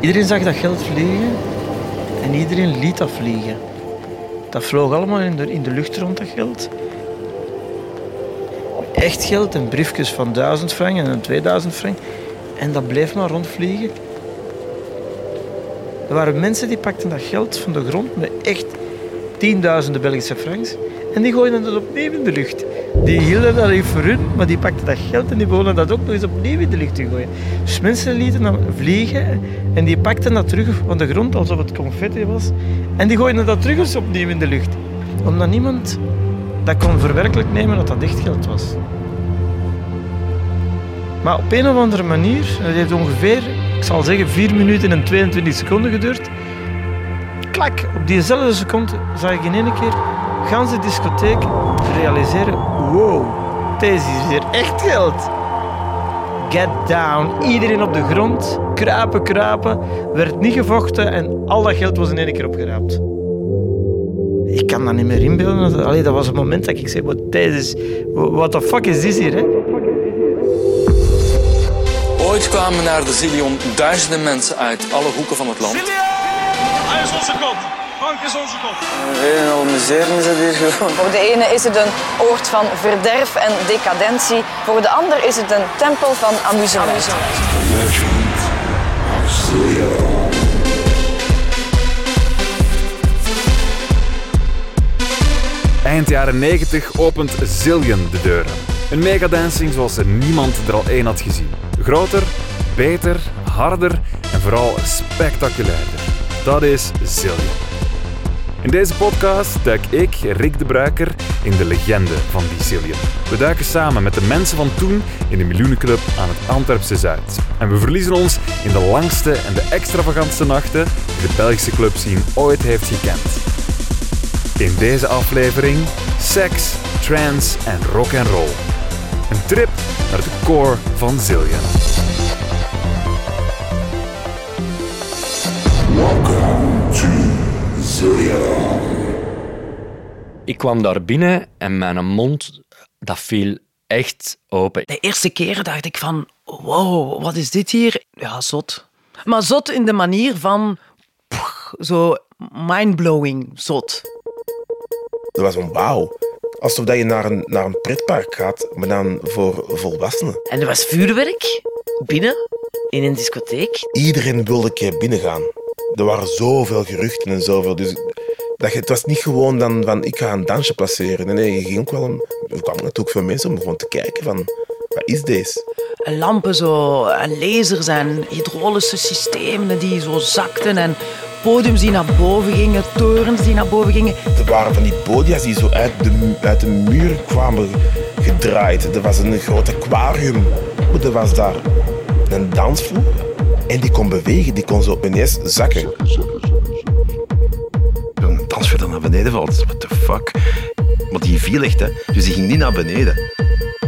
Iedereen zag dat geld vliegen en iedereen liet dat vliegen. Dat vloog allemaal in de, lucht rond, dat geld. Echt geld en briefjes van 1000 frank en 2000 frank. En dat bleef maar rondvliegen. Er waren mensen die pakten dat geld van de grond met echt tienduizenden Belgische francs. En die gooiden dat opnieuw in de lucht. Die hielden dat voor hun, maar die pakten dat geld en die begonnen dat ook nog eens opnieuw in de lucht te gooien. Dus mensen lieten dat vliegen en die pakten dat terug van de grond alsof het confetti was. En die gooiden dat terug eens opnieuw in de lucht. Omdat niemand dat kon verwerkelijk nemen dat dat echt geld was. Maar op een of andere manier, het heeft ongeveer, ik zal zeggen, 4 minuten en 22 seconden geduurd. Klak, op diezelfde seconde zag ik in één keer de discotheek realiseren: wow, deze is hier echt geld. Get down, iedereen op de grond, kruipen, kruipen, werd niet gevochten en al dat geld was in één keer opgeraapt. Ik kan dat niet meer inbeelden. Allee, dat was het moment dat ik zei: wat is, what the fuck is this hier? Hè? Ooit kwamen naar de Zillion duizenden mensen uit alle hoeken van het land. Hij is onze god. Is onze god. Een amuseren is het hier gewoon. Voor de ene is het een oord van verderf en decadentie. Voor de ander is het een tempel van amusement. Eind jaren 90 opent Zillion de deuren. Een megadancing zoals er niemand er al één had gezien. Groter, beter, harder en vooral spectaculairder. Dat is Zillion. In deze podcast duik ik, Rick de Bruiker, in de legende van die Zillion. We duiken samen met de mensen van toen in de Miljoenenclub aan het Antwerpse Zuid. En we verliezen ons in de langste en de extravagantste nachten die de Belgische clubscene ooit heeft gekend. In deze aflevering seks, trance en rock and roll. Een trip naar de core van Zillion. Ik kwam daar binnen en mijn mond dat viel echt open. De eerste keer dacht ik van, wow, wat is dit hier? Ja, zot. Maar zot in de manier van, pff, zo mindblowing zot. Dat was een wauw. Alsof dat je naar een, naar een pretpark gaat, maar dan voor volwassenen. En er was vuurwerk binnen, in een discotheek. Iedereen wilde een keer binnengaan. Er waren zoveel geruchten en zoveel. Dus dat je, het was niet gewoon dan van ik ga een dansje placeren. Nee, nee, je ging ook wel een, er kwamen natuurlijk veel mensen om gewoon te kijken van wat is deze? En lampen zo, en lasers en hydraulische systemen die zo zakten en podiums die naar boven gingen, torens die naar boven gingen. Er waren van die podia's die zo uit de, uit de muur kwamen gedraaid. Er was een groot aquarium. Er was daar een dansvloer. En die kon bewegen, die kon zo ineens zakken. Een dansvloer dat naar beneden valt. What the fuck? Maar die viel echt, hè. Dus die ging niet naar beneden.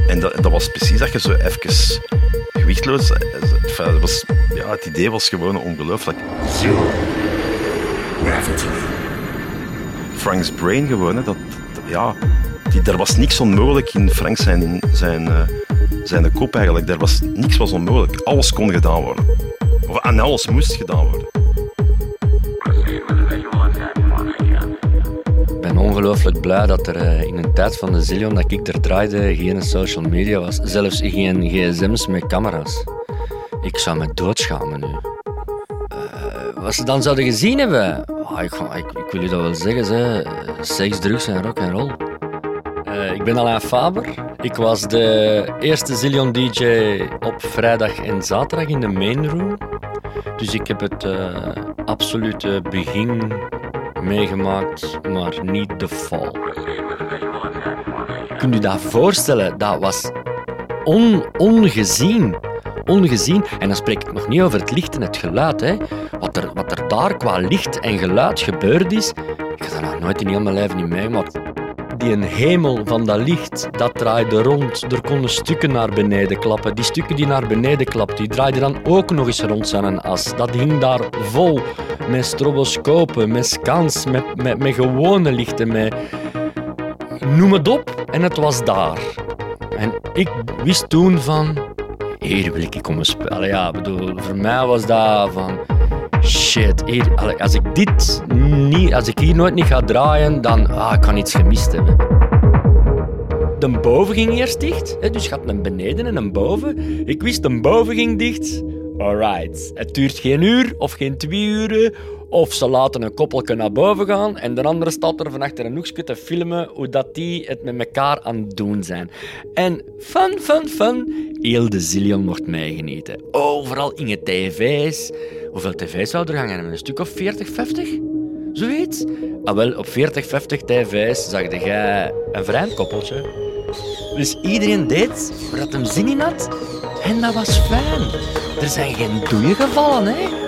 En dat, dat was precies dat je zo even gewichtloos... Enfin, dat was, ja, het idee was gewoon ongelooflijk. Frank's brain gewoon, hè, dat, dat- ja, die, er was niks onmogelijk in Frank zijn, zijn, eh, zijn kop eigenlijk. Er was, niks was onmogelijk. Alles kon gedaan worden. En alles moest gedaan worden. Ik ben ongelooflijk blij dat er eh, in een tijd van de Zillion dat ik er draaide geen social media was. Zelfs geen gsm's met camera's. Ik zou me doodschamen nu. Eh, wat ze dan zouden gezien hebben? Ah, ik, ik, wil je dat wel zeggen, ze. seks, drugs en rock and roll. Eh, ik ben Alain Faber. Ik was de eerste Zillion DJ op vrijdag en zaterdag in de main room. Dus ik heb het eh, absolute begin meegemaakt, maar niet de val. Kunt u dat voorstellen? Dat was on, ongezien. Ongezien. En dan spreek ik nog niet over het licht en het geluid. Hè. Wat, er, wat er daar qua licht en geluid gebeurd is, ik heb dat nog nooit in heel mijn leven niet meegemaakt. Die een hemel van dat licht, dat draaide rond. Er konden stukken naar beneden klappen. Die stukken die naar beneden klapten, die draaiden dan ook nog eens rond zijn as. Dat hing daar vol met stroboscopen, met scans, met, met, met gewone lichten, met... Noem het op, en het was daar. En ik wist toen van... Hier wil ik komen spelen. Ja, bedoel, voor mij was dat van... Shit, als ik dit niet, als ik hier nooit niet ga draaien, dan ah, ik kan iets gemist hebben. De boven ging eerst dicht, dus je had beneden en een boven. Ik wist de boven ging dicht. Alright, het duurt geen uur of geen twee uren. Of ze laten een koppelke naar boven gaan en de andere staat er van achter een hoekje te filmen hoe dat die het met elkaar aan het doen zijn. En fun, fun, fun, heel de zillion wordt meegenieten. Overal in het tv's. Hoeveel tv's zou er hangen? Een stuk of 40, 50? Zoiets? Ah, wel, op 40, 50 tv's zag jij een vreemd koppeltje. Dus iedereen deed waar hem zin in had. En dat was fijn. Er zijn geen doeien gevallen, hè.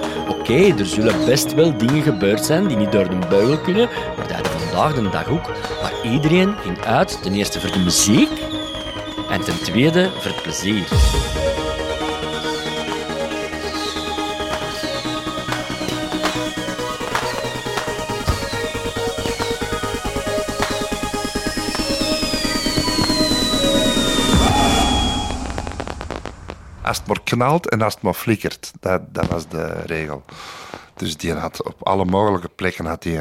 Oké, er zullen best wel dingen gebeurd zijn die niet door de beugel kunnen, maar dat vandaag de dag ook. Maar iedereen ging uit, ten eerste voor de muziek en ten tweede voor het plezier. Als het maar knalt en als het maar flikkert. Dat, dat was de regel. Dus die had op alle mogelijke plekken had die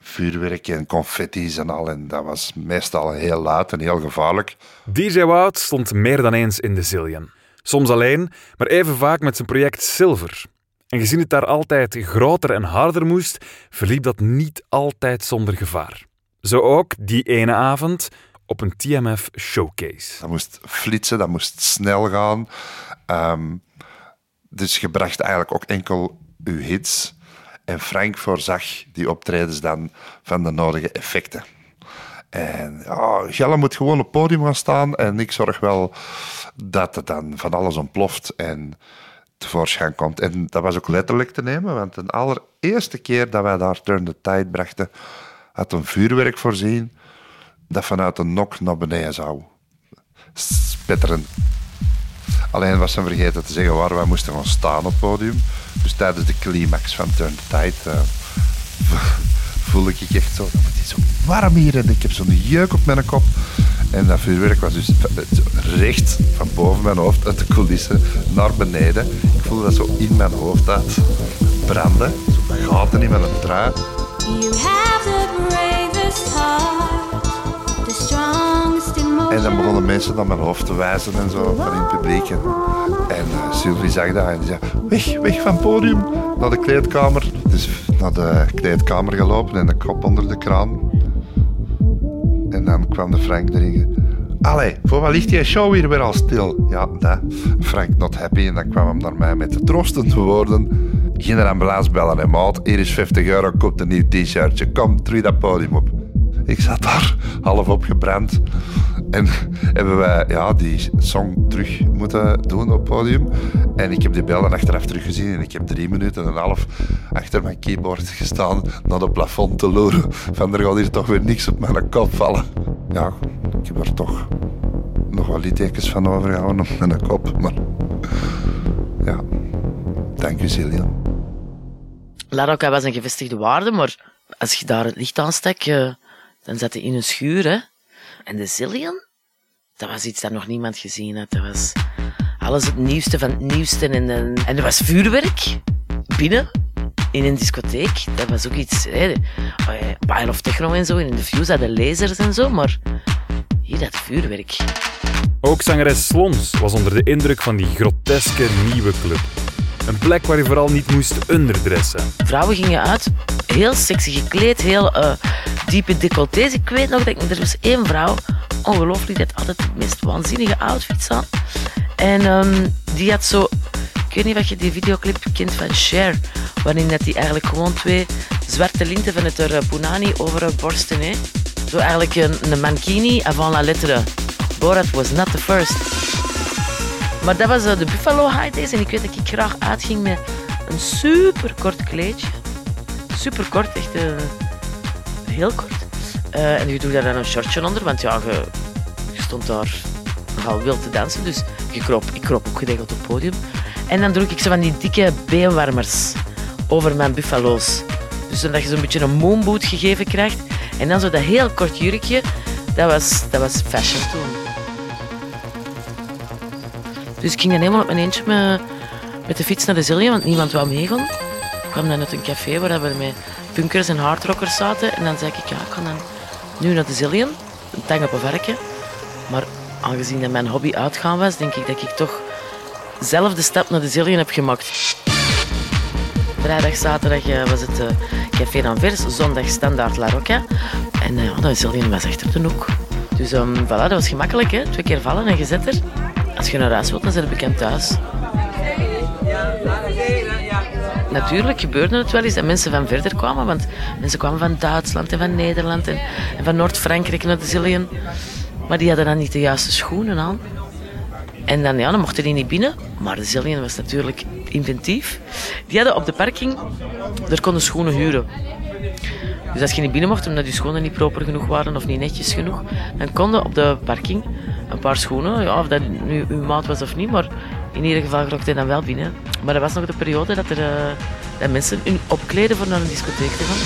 vuurwerk en confetti's en al. En dat was meestal heel laat en heel gevaarlijk. DJ Wout stond meer dan eens in de Zillion. Soms alleen, maar even vaak met zijn project Silver. En gezien het daar altijd groter en harder moest, verliep dat niet altijd zonder gevaar. Zo ook die ene avond op een TMF showcase. Dat moest flitsen, dat moest snel gaan. Ehm, dus je bracht eigenlijk ook enkel uw hits. En Frank voorzag die optredens dan van de nodige effecten. En ja, Gelle moet gewoon op het podium gaan staan en ik zorg wel dat het dan van alles ontploft en tevoorschijn komt. En dat was ook letterlijk te nemen, want de allereerste keer dat wij daar Turn the Tide brachten, had een vuurwerk voorzien dat vanuit een nok naar beneden zou spetteren. Alleen was ze vergeten te zeggen waar wij moesten gaan staan op het podium. Dus tijdens de climax van Turn the Tide uh, voel ik echt zo... Het is zo warm hier en ik heb zo'n jeuk op mijn kop. En dat vuurwerk was dus recht van boven mijn hoofd, uit de coulissen, naar beneden. Ik voelde dat zo in mijn hoofd uit branden. Zo gaten in mijn trui. En dan begonnen mensen naar mijn hoofd te wijzen en zo, van in het publiek. En, uh, Sylvie zag dat en zei, weg, weg van het podium, naar de kleedkamer. Dus naar de kleedkamer gelopen en de kop onder de kraan. En dan kwam de Frank erin. Allee, voor wat ligt die show hier weer al stil? Ja, dat. Frank not happy en dan kwam hem naar mij met de troostende woorden. Geen ambulance bellen en maat, hier is 50 euro, koopt een nieuw t-shirtje. Kom, terug dat podium op. Ik zat daar, half opgebrand. En hebben wij ja, die song terug moeten doen op het podium. En ik heb die bellen achteraf teruggezien en ik heb drie minuten en een half achter mijn keyboard gestaan naar de plafond te loeren. Van er gaat hier toch weer niks op mijn kop vallen. Ja, ik heb er toch nog wel littekens van overgehouden op mijn kop. Maar ja, dank u Celia. Laroca was een gevestigde waarde, maar als je daar het licht aan stak, uh, dan zat hij in een schuur. Hè? En de Zillion, dat was iets dat nog niemand gezien had. Dat was alles het nieuwste van het nieuwste. En, en, en er was vuurwerk binnen in een discotheek. Dat was ook iets. Hè, Pile of Techno en zo. En in de Fuse hadden lasers en zo. Maar hier dat vuurwerk. Ook zangeres Slons was onder de indruk van die groteske nieuwe club. Een plek waar je vooral niet moest underdressen. Vrouwen gingen uit, heel sexy gekleed, heel uh, diepe decolletés. Ik weet nog dat er was één vrouw, ongelooflijk, die had altijd de meest waanzinnige outfits aan. En um, die had zo, ik weet niet of je die videoclip kent van Cher, waarin dat die eigenlijk gewoon twee zwarte linten van het uh, punani over haar borsten. Hè. Zo eigenlijk een, een mankini avant la lettre. Borat was not the first. Maar dat was uh, de Buffalo High Days en ik weet dat ik graag uitging met een super kort kleedje. Super kort, echt uh, heel kort. Uh, en je doet daar dan een shortje onder, want ja, je, stond daar nogal wild te dansen. Dus je kroop, ik kroop ook geregeld op het podium. En dan droeg ik zo van die dikke beenwarmers over mijn buffalo's. Dus dat je zo'n beetje een moonboot gegeven krijgt. En dan zo dat heel kort jurkje, dat was, dat was fashion toen. Dus ik ging dan helemaal op mijn eentje met, met de fiets naar de Zillion, want niemand wou meegaan. Kwam dan uit een café waar we met punkers en hardrockers zaten. En dan zei ik, ja, ik ga dan nu naar de Zillion, een tang op een. Maar aangezien dat mijn hobby uitgaan was, denk ik dat ik toch zelf de stap naar de Zillion heb gemaakt. Vrijdag, zaterdag eh, was het eh, Café d'Anvers, zondag standaard La Rocca. En uh, ja, de Zillion was echt op de hoek. Dus um, voilà, dat was gemakkelijk, hè? twee keer vallen en je zit er. Als je naar huis wilt, dan zit je bekend thuis. Natuurlijk gebeurde het wel eens dat mensen van verder kwamen, want mensen kwamen van Duitsland en van Nederland en, van Noord-Frankrijk naar de Zillion. Maar die hadden dan niet de juiste schoenen aan. En dan, ja, dan mochten die niet binnen. Maar de Zillion was natuurlijk inventief. Die hadden op de parking, daar konden schoenen huren. Dus als je niet binnen mocht omdat je schoenen niet proper genoeg waren of niet netjes genoeg, dan konden op de parking een paar schoenen, ja, of dat nu uw maat was of niet, maar in ieder geval rookte hij dan wel binnen. Maar dat was nog de periode dat, er, uh, dat mensen hun opkleden voor naar een discotheek te gaan.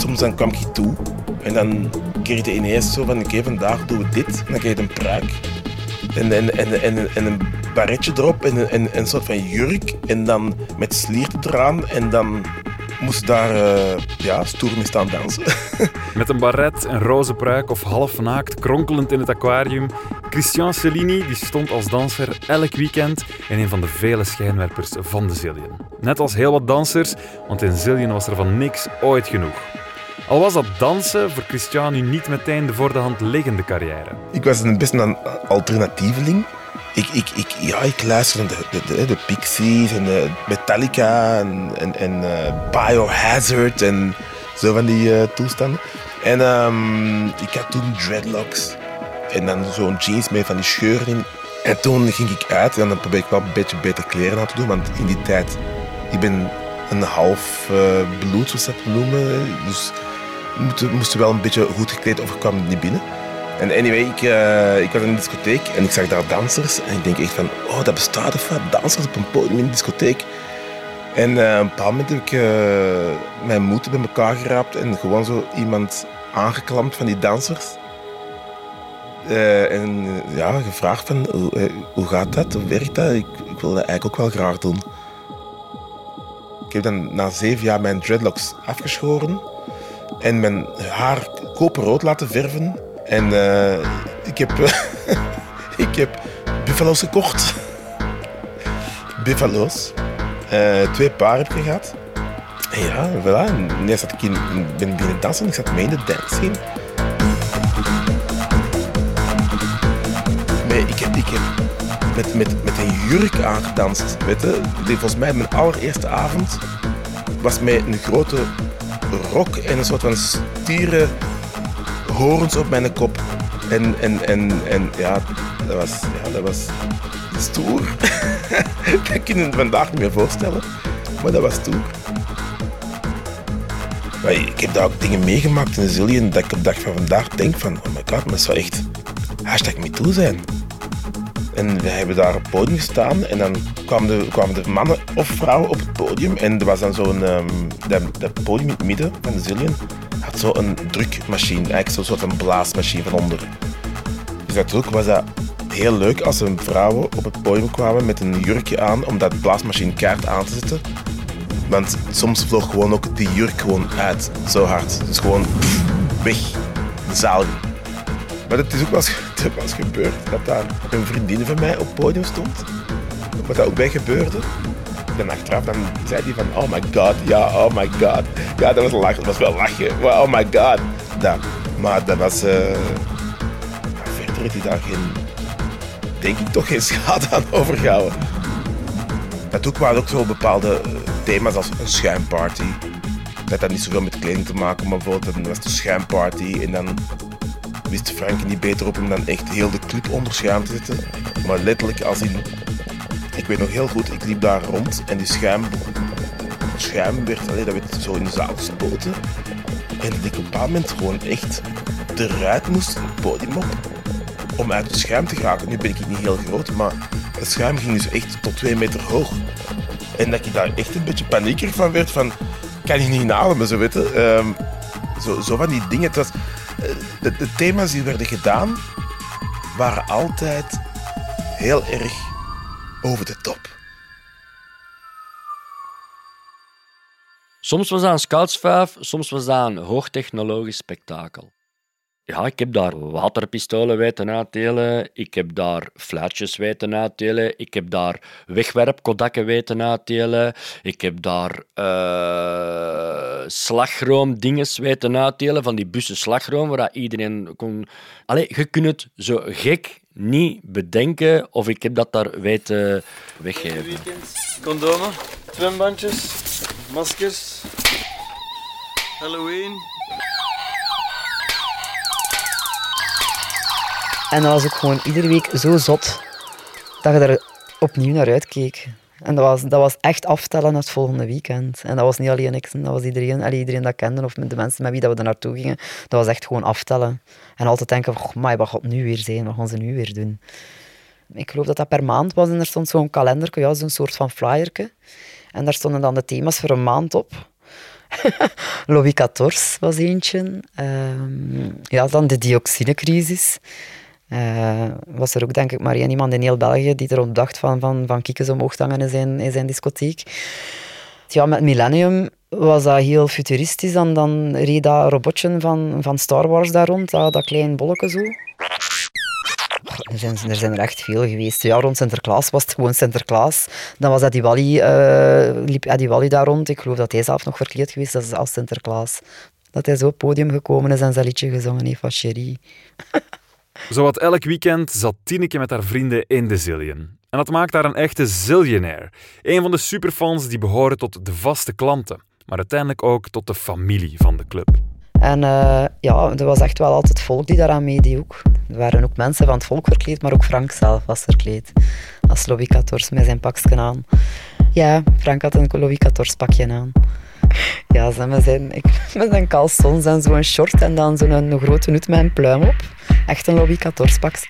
Soms dan kwam ik toe en dan kreeg je ineens zo van oké, vandaag doen we dit. Dan krijg je een pruik en, en, en, en, en een barretje erop en, en, een soort van jurk en dan met sliert eraan en dan moest daar uh, ja, stoer mee staan dansen. Met een baret, een roze pruik of half naakt, kronkelend in het aquarium. Christian Cellini die stond als danser elk weekend in een van de vele schijnwerpers van de Zillion. Net als heel wat dansers, want in Zillion was er van niks ooit genoeg. Al was dat dansen voor Christian nu niet meteen de voor de hand liggende carrière. Ik was een best een alternatieveling. Ik, ik, ik, ja, ik luisterde de, de, de Pixies en de Metallica en, en, en uh, Biohazard en zo van die uh, toestanden. En um, ik had toen dreadlocks en dan zo'n jeans met van die scheuren in. En toen ging ik uit en dan probeer ik wel een beetje beter kleren aan te doen, want in die tijd, ik ben een half bloed, zoals dat noemen. Dus moest, moest wel een beetje goed gekleed of ik kwam niet binnen. En anyway, ik, uh, ik was in een discotheek en ik zag daar dansers. En ik denk echt van, oh, dat bestaat of wat? Dansers op een podium in een discotheek. En uh, op een bepaald moment heb ik uh, mijn moed bij elkaar geraapt en gewoon zo iemand aangeklampt van die dansers. en ja, gevraagd van, hoe, hoe, gaat dat? Hoe werkt dat? Ik, ik wil dat eigenlijk ook wel graag doen. Ik heb dan na zeven jaar mijn dreadlocks afgeschoren en mijn haar koperrood laten verven. En uh, ik heb, ik heb buffalo's gekocht. buffalo's. Uh, twee paar heb ik gehad. En ja, voilà. En zat ik in, ben binnen dansen. Ik zat mee in de dance. Nee, ik heb, ik heb met, met, met een jurk aangedanst. Weet je? Volgens mij mijn allereerste avond was met een grote rok en een soort van stieren horens op mijn kop. En, en, en, en ja, dat was, ja, dat was stoer. dat kun je vandaag niet meer voorstellen. Maar dat was stoer. Maar ik heb daar ook dingen meegemaakt in Zillion dat ik op de dag van vandaag denk van, oh my god, dat zou echt hashtag me toe zijn. En we hebben daar op het podium gestaan en dan kwamen de, kwamen mannen of vrouwen op het podium. En er was dan zo'n, um, dat podium in het midden van de Zillion had zo'n drukmachine, eigenlijk zo'n soort van blaasmachine van onder. Dus natuurlijk was dat heel leuk als er vrouwen op het podium kwamen met een jurkje aan om dat blaasmachine kaart aan te zetten. Want soms vloog gewoon ook die jurk gewoon uit, zo hard. Dus gewoon weg, de zaal maar het is ook wel eens, gebeurd dat daar een vriendin van mij op het podium stond. Wat dat ook bij gebeurde. En achteraf dan zei hij van, oh my god, ja, oh my god. Ja, dat was, lachen, dat was wel lachen. Oh my god. Dat. Maar dat was... Uh, verder heeft hij daar geen... Denk ik toch geen schade aan overgehouden. Natuurlijk waren ook zo bepaalde eh, thema's als een schuimparty. Dat had niet zoveel met kleding te maken, maar bijvoorbeeld dat was de schuimparty en dan wist Frank niet beter op om dan echt heel de club onder schuim te zetten. Maar letterlijk als in... Ik weet nog heel goed, ik liep daar rond en die schuim... Schuim werd, allee, dat werd zo in de zaal gespoten. En dat ik op een bepaald moment gewoon echt eruit moest, het podium op, om uit het schuim te geraken. Nu ben ik niet heel groot, maar het schuim ging dus echt tot twee meter hoog. En dat ik daar echt een beetje paniekerig van werd, van... Kan je niet inademen, zo weten. Um, zo, zo van die dingen. Het was, de, de thema's die werden gedaan waren altijd heel erg over de top. Soms was dat een scoutsvuif, soms was dat een hoogtechnologisch spektakel. Ja, ik heb daar waterpistolen weten uitdelen. Ik heb daar fluitjes weten uitdelen. Ik heb daar wegwerpkodakken weten uitdelen. Ik heb daar uh, slagroomdinges weten uitdelen. Van die bussen slagroom, waar iedereen kon... Allee, je kunt het zo gek niet bedenken of ik heb dat daar weten weggeven. Condomen, zwembandjes, maskers, Halloween... En dat was ook gewoon iedere week zo zot dat je er opnieuw naar uitkeek. En dat was, dat was echt aftellen het volgende weekend. En dat was niet alleen ik, dat was iedereen, allee, iedereen dat kende of de mensen met wie dat we er naartoe gingen. Dat was echt gewoon aftellen. En altijd denken, oh, maar wat gaat nu weer zijn? Wat gaan ze nu weer doen? Ik geloof dat dat per maand was en er stond zo'n kalender, ja, zo'n soort van flyerke. En daar stonden dan de thema's voor een maand op. Louis was eentje. Uh, ja, dan de dioxinecrisis. Uh, was er ook denk ik maar één iemand in heel België die er dacht van, van, van kiekens omhoog te hangen in zijn, in zijn discotheek. Ja, met Millennium was dat heel futuristisch. En dan reed dat robotje van, van Star Wars daar rond, dat, dat klein bolletje zo. Er zijn, er zijn er echt veel geweest. Ja, rond Sinterklaas was het gewoon Sinterklaas. Dan was Eddie Wally, uh, liep Eddie Wally daar rond. Ik geloof dat hij zelf nog verkleed geweest is als Sinterklaas. Dat hij zo op het podium gekomen is en zijn liedje gezongen heeft van Cherie. Zowat elk weekend zat Tineke met haar vrienden in de Zillion. En dat maakt haar een echte zillionaire. Een van de superfans die behoren tot de vaste klanten, maar uiteindelijk ook tot de familie van de club. En uh, ja, er was echt wel altijd volk die daaraan meedeed ook. Er waren ook mensen van het volk verkleed, maar ook Frank zelf was verkleed. Als Louis XIV met zijn pakje aan. Ja, Frank had een Louis XIV pakje aan. Ja, met zijn, ik, met zijn caleçons en zo'n short en dan zo'n grote hoed met een pluim op. Echt een XIV pakje.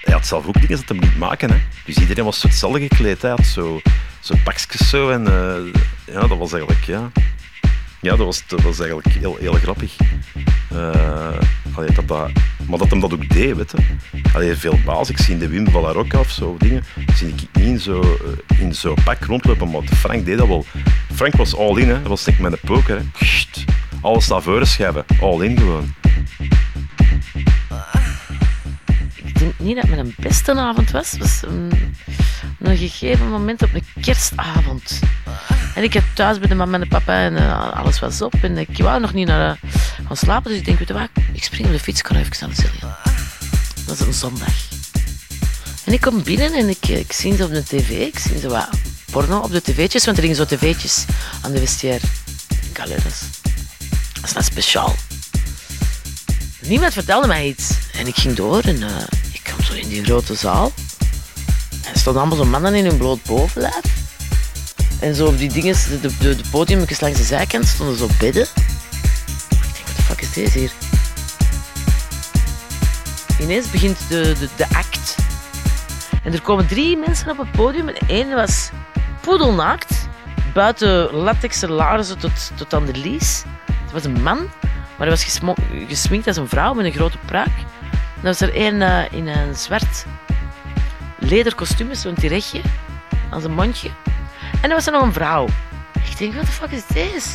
Hij had zelf ook dingen dat hem niet maken. Hè. Dus iedereen was hetzelfde gekleed. Hij had zo, zo pakjes zo. En uh, ja, dat was eigenlijk... Ja, ja dat, was, dat eigenlijk heel, heel grappig. Uh, dat dat, maar dat hem dat ook deed, weet je. Allee, veel baas. Ik zie de Wim van la Rocca of zo dingen. Zie ik niet in zo'n uh, in zo pak rondlopen. Maar Frank deed dat wel. Frank was all in. Hè. Dat was denk ik met een poker. Hè. alles naar voren schrijven. All in gewoon. Ik denk niet dat het mijn beste avond was. Het was een, een gegeven moment op een kerstavond. En ik heb thuis bij de mama en de papa en uh, alles was op. En ik wou nog niet naar uh, gaan slapen. Dus ik denk, wat, ik spring op de fiets, ik ga even naar de. Dat is een zondag. En ik kom binnen en ik, ik zie ze op de tv. Ik zie ze wat porno op de tv'tjes, want er gingen zo tv'tjes aan de vestiaire. Ik dat is, wat speciaal. Niemand vertelde mij iets. En ik ging door en uh, ik kwam zo in die grote zaal. En er stonden allemaal zo mannen in hun bloot bovenlijf. En zo op die dingen, de, de, de langs de zijkant stonden zo bedden. Ik denk, wat de fuck is deze hier? Ineens begint de, de, de act. En er komen drie mensen op het podium. En één was poedelnaakt. Buiten latexen laarzen tot, tot aan de lies. Het was een man, maar hij was gesminkt als een vrouw met een grote pruik. En dan was er één uh, in een zwart lederkostuum met zo'n tiretje aan zijn mondje. En dan was er nog een vrouw. Ik denk, wat de fuck is deze?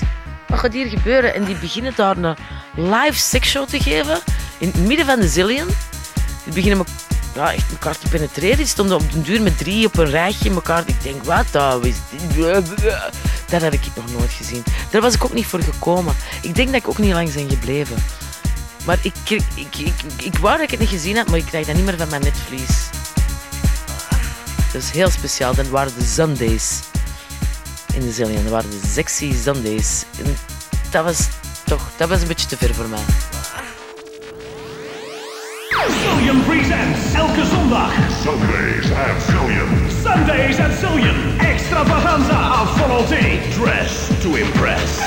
Wat gaat hier gebeuren? En die beginnen daar een live sexshow te geven in het midden van de zillion. Die beginnen ja, echt elkaar te penetreren. Die stonden op de duur met drie op een rijtje elkaar. Ik denk, wat dat is Dat had ik nog nooit gezien. Daar was ik ook niet voor gekomen. Ik denk dat ik ook niet lang ben gebleven. Maar ik, ik, ik, ik, ik wou dat ik het niet gezien had, maar ik krijg dat niet meer van mijn netvlies. Dat is heel speciaal. Dan waren de Sundays in de Zillion. Dat waren de sexy Sundays. En dat was toch dat was een beetje te ver voor mij. Zillion presents elke zondag. Sundays at Zillion. Sundays at Zillion. Extravaganza of volonté. Dress to impress.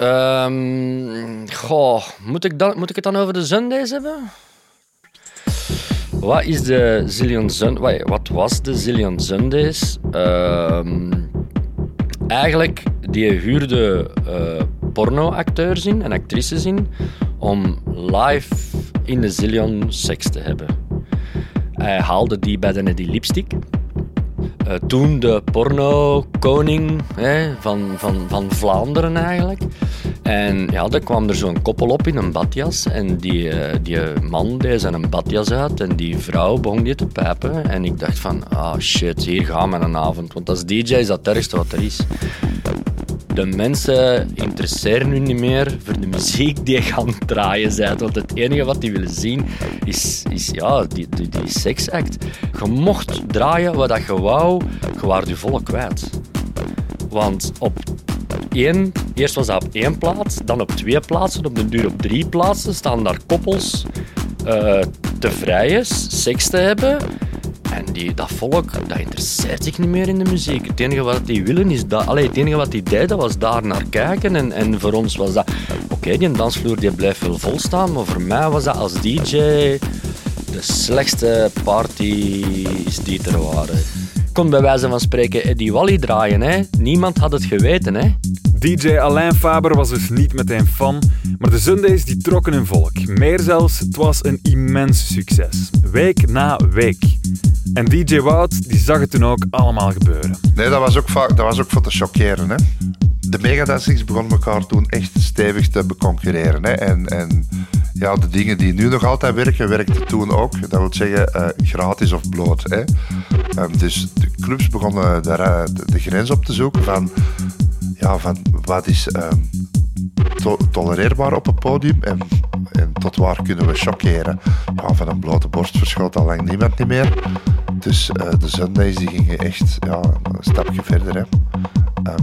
Um, goh, moet ik, dan, moet ik het dan over de Sundays hebben? Wat is de Zillion Sun... Wat was de Zillion Sundays? Uh, eigenlijk, die huurde uh, pornoacteurs in en actrices in om live in de Zillion seks te hebben. Hij haalde die bij de Neddy Lipstick. Eh, toen de porno-koning van, van, van Vlaanderen eigenlijk. En ja, daar kwam er zo'n koppel op in een badjas. En die, eh, die man deed zijn badjas uit en die vrouw begon die te pijpen. En ik dacht van, ah shit, hier gaan we een avond. Want als DJ is dat het ergste wat er is. De mensen interesseren nu niet meer voor de muziek die je gaan draaien bent. Want het enige wat die willen zien is, is ja, die, die, seksact. Je mocht draaien wat je wou, je waart je volle kwijt. Want op één, eerst was dat op één plaats, dan op twee plaatsen, op de duur op drie plaatsen staan daar koppels eh, te vrijen, seks te hebben. En die, dat volk, dat interesseert zich niet meer in de muziek. Het enige wat die willen is dat... Allee, het enige wat die deden was daar naar kijken. En, en voor ons was dat... Oké, die dansvloer die blijft wel vol staan, maar voor mij was dat als DJ de slechtste parties die er waren. Kon bij wijze van spreken Eddie Wally draaien. Hè. Niemand had het geweten. Hè. DJ Alain Faber was dus niet meteen fan, maar de Sundays die trokken hun volk. Meer zelfs, het was een immens succes. Week na week. En DJ Wout die zag het toen ook allemaal gebeuren. Nee, dat was ook, dat was ook voor te chockeren. Hè. De megadancings begonnen elkaar toen echt stevig te beconcurreren. Hè. En, en ja, de dingen die nu nog altijd werken, werkten toen ook. Dat wil zeggen, eh, gratis of bloot. Hè. Ehm, dus de clubs begonnen daar, eh, de, de grens op te zoeken van, ja, van wat is to- tolereerbaar op het podium en, en tot waar kunnen we chockeren. Ja, van een blote borst verschoot al lang niemand niet meer. Dus eh, de Sundays die gingen echt ja, een stapje verder. Hè. Ehm,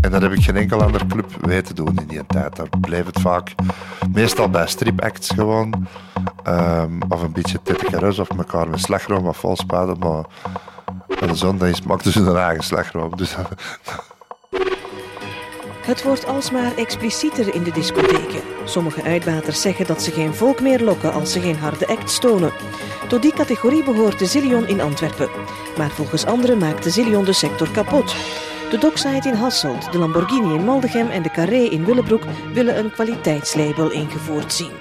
en dat heb ik geen enkel andere club weten doen in die tijd. Daar bleef het vaak meestal bij stripacts gewoon. Ehm, of een beetje tettekeres of elkaar met slagroom of vol spuiten. Maar de Sundays maakten ze hun eigen slagroom. Dus Het wordt alsmaar explicieter in de discotheken. Sommige uitbaters zeggen dat ze geen volk meer lokken als ze geen harde act tonen. Tot die categorie behoort de Zillion in Antwerpen. Maar volgens anderen maakt de Zillion de sector kapot. De Dockside in Hasselt, de Lamborghini in Maldegem en de Carré in Willebroek willen een kwaliteitslabel ingevoerd zien.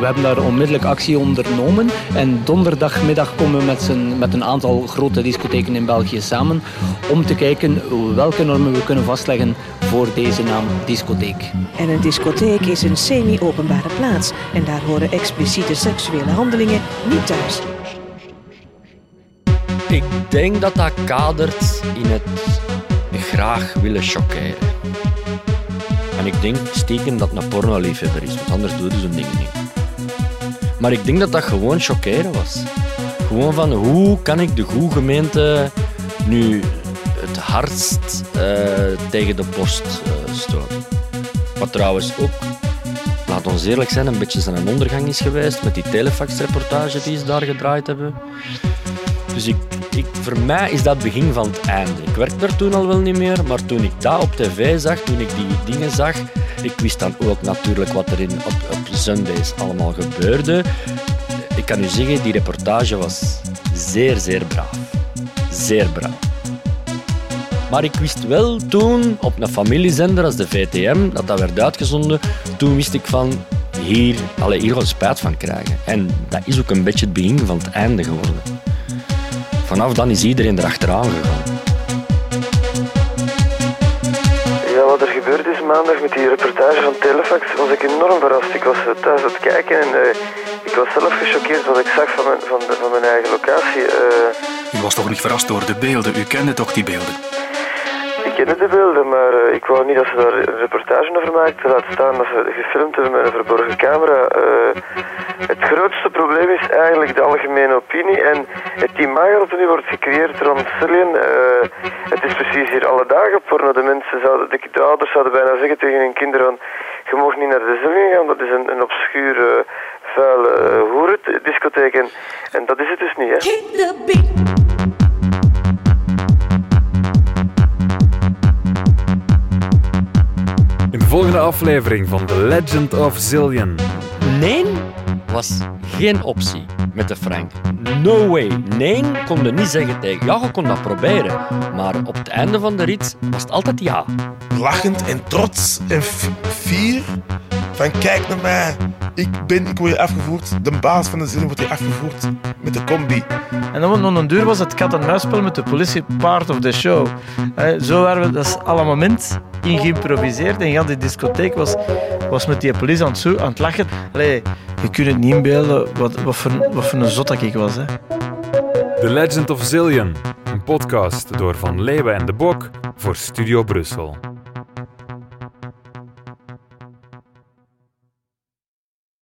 We hebben daar onmiddellijk actie ondernomen en donderdagmiddag komen we met, met een aantal grote discotheken in België samen om te kijken welke normen we kunnen vastleggen voor deze naam discotheek. En een discotheek is een semi-openbare plaats en daar horen expliciete seksuele handelingen niet thuis. Ik denk dat dat kadert in het graag willen chockeren. En ik denk stiekem dat een pornoliefhebber is, want anders doe je zo'n dingen niet. Maar ik denk dat dat gewoon chockeren was. Gewoon van hoe kan ik de goede gemeente nu het hardst eh, tegen de borst eh, stoten. Wat trouwens ook, laat ons eerlijk zijn, een beetje zijn ondergang is geweest met die telefax-reportage die ze daar gedraaid hebben. Dus ik, ik, voor mij is dat het begin van het einde. Ik werk daar toen al wel niet meer, maar toen ik dat op tv zag, toen ik die dingen zag, ik wist dan ook natuurlijk wat er in, op, op Sundays allemaal gebeurde. Ik kan u zeggen, die reportage was zeer, zeer braaf. Zeer braaf. Maar ik wist wel toen, op een familiezender als de VTM, dat dat werd uitgezonden, toen wist ik van, hier, allee, hier gaan spijt van krijgen. En dat is ook een beetje het begin van het einde geworden. Vanaf dan is iedereen erachteraan gegaan. Wat er gebeurd is maandag met die reportage van Telefax was ik enorm verrast. Ik was eh, thuis aan het kijken en eh, ik was zelf gechoqueerd wat ik zag van mijn, van mijn eigen locatie. Eh, U was toch niet verrast door de beelden? U kende toch die beelden? Ik kende de beelden, maar eh, ik wou niet dat ze daar een reportage over maakten. Laat staan dat ze gefilmd hebben met een verborgen camera. Eh, het grootste probleem is eigenlijk de algemene opinie en het imago dat nu wordt gecreëerd rond Cillian. eh, het is precies hier alle dagen porno. De mensen zouden, de, de ouders zouden bijna zeggen tegen hun kinderen van je mag niet naar de Cillian gaan, dat is een, een obscure, vuile hoerendiscotheek en, en dat is het dus niet. Hè. In de volgende aflevering van The Legend of Zillion. Nee was geen optie met de Frank. No way. Nee kon je niet zeggen tegen. Ja, je kon dat proberen. Maar op het einde van de rit was het altijd ja. Lachend en trots en fier. Van kijk naar mij. Ik ben, ik word hier afgevoerd. De baas van de zillion wordt hier afgevoerd met de combi. En dan nog een duur was het kat-en-muisspel met de politie part of the show. Zo waren we, dat is alle moment in geïmproviseerd. En die discotheek was, was met die politie aan het, zo, aan het lachen. Allee, je kunt het niet inbeelden wat, wat, voor, wat voor een zot dat ik was. Hè. The Legend of Zillion, een podcast door Van Leeuwen en de Bok voor Studio Brussel.